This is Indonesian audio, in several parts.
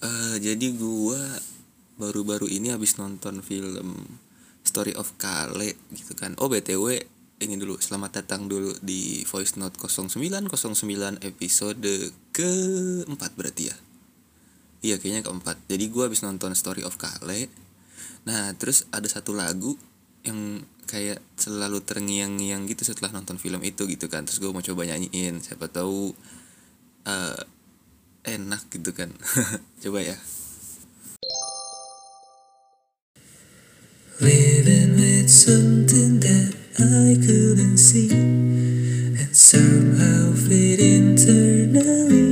Eh, jadi gua baru-baru ini habis nonton film Story of Kale gitu kan. Oh BTW ini dulu selamat datang dulu di Voice Note 0909 episode keempat berarti ya. Iya kayaknya keempat. Jadi gua habis nonton Story of Kale. Nah terus ada satu lagu yang kayak selalu terngiang-ngiang gitu setelah nonton film itu gitu kan. Terus gue mau coba nyanyiin. Siapa tahu eh enak gitu kan. coba ya. Living with something that I couldn't see and somehow fit internally.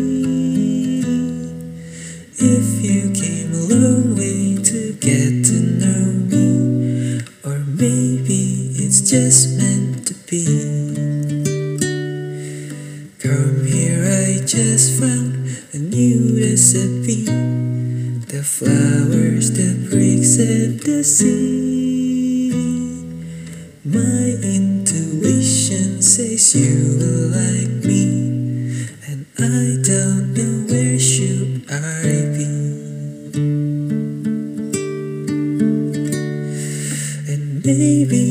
If you came a long way to get to know me, or maybe it's just meant to be. Come here, I just found a new recipe. The flowers, the bricks, and the sea. My intuition says you will like me, and I don't know where should I be. And maybe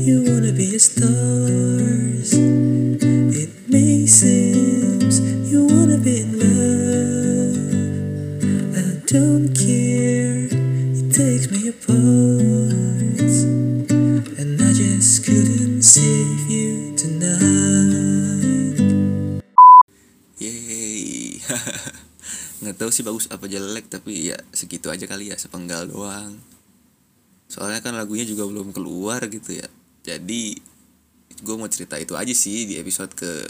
you wanna be a stars. Don't care, it takes me apart. And I just couldn't save you tonight. Yeay. nggak tahu sih bagus apa jelek tapi ya segitu aja kali ya sepenggal doang. Soalnya kan lagunya juga belum keluar gitu ya. Jadi gue mau cerita itu aja sih di episode ke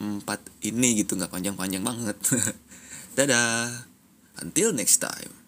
4 ini gitu nggak panjang-panjang banget. Dadah. Until next time.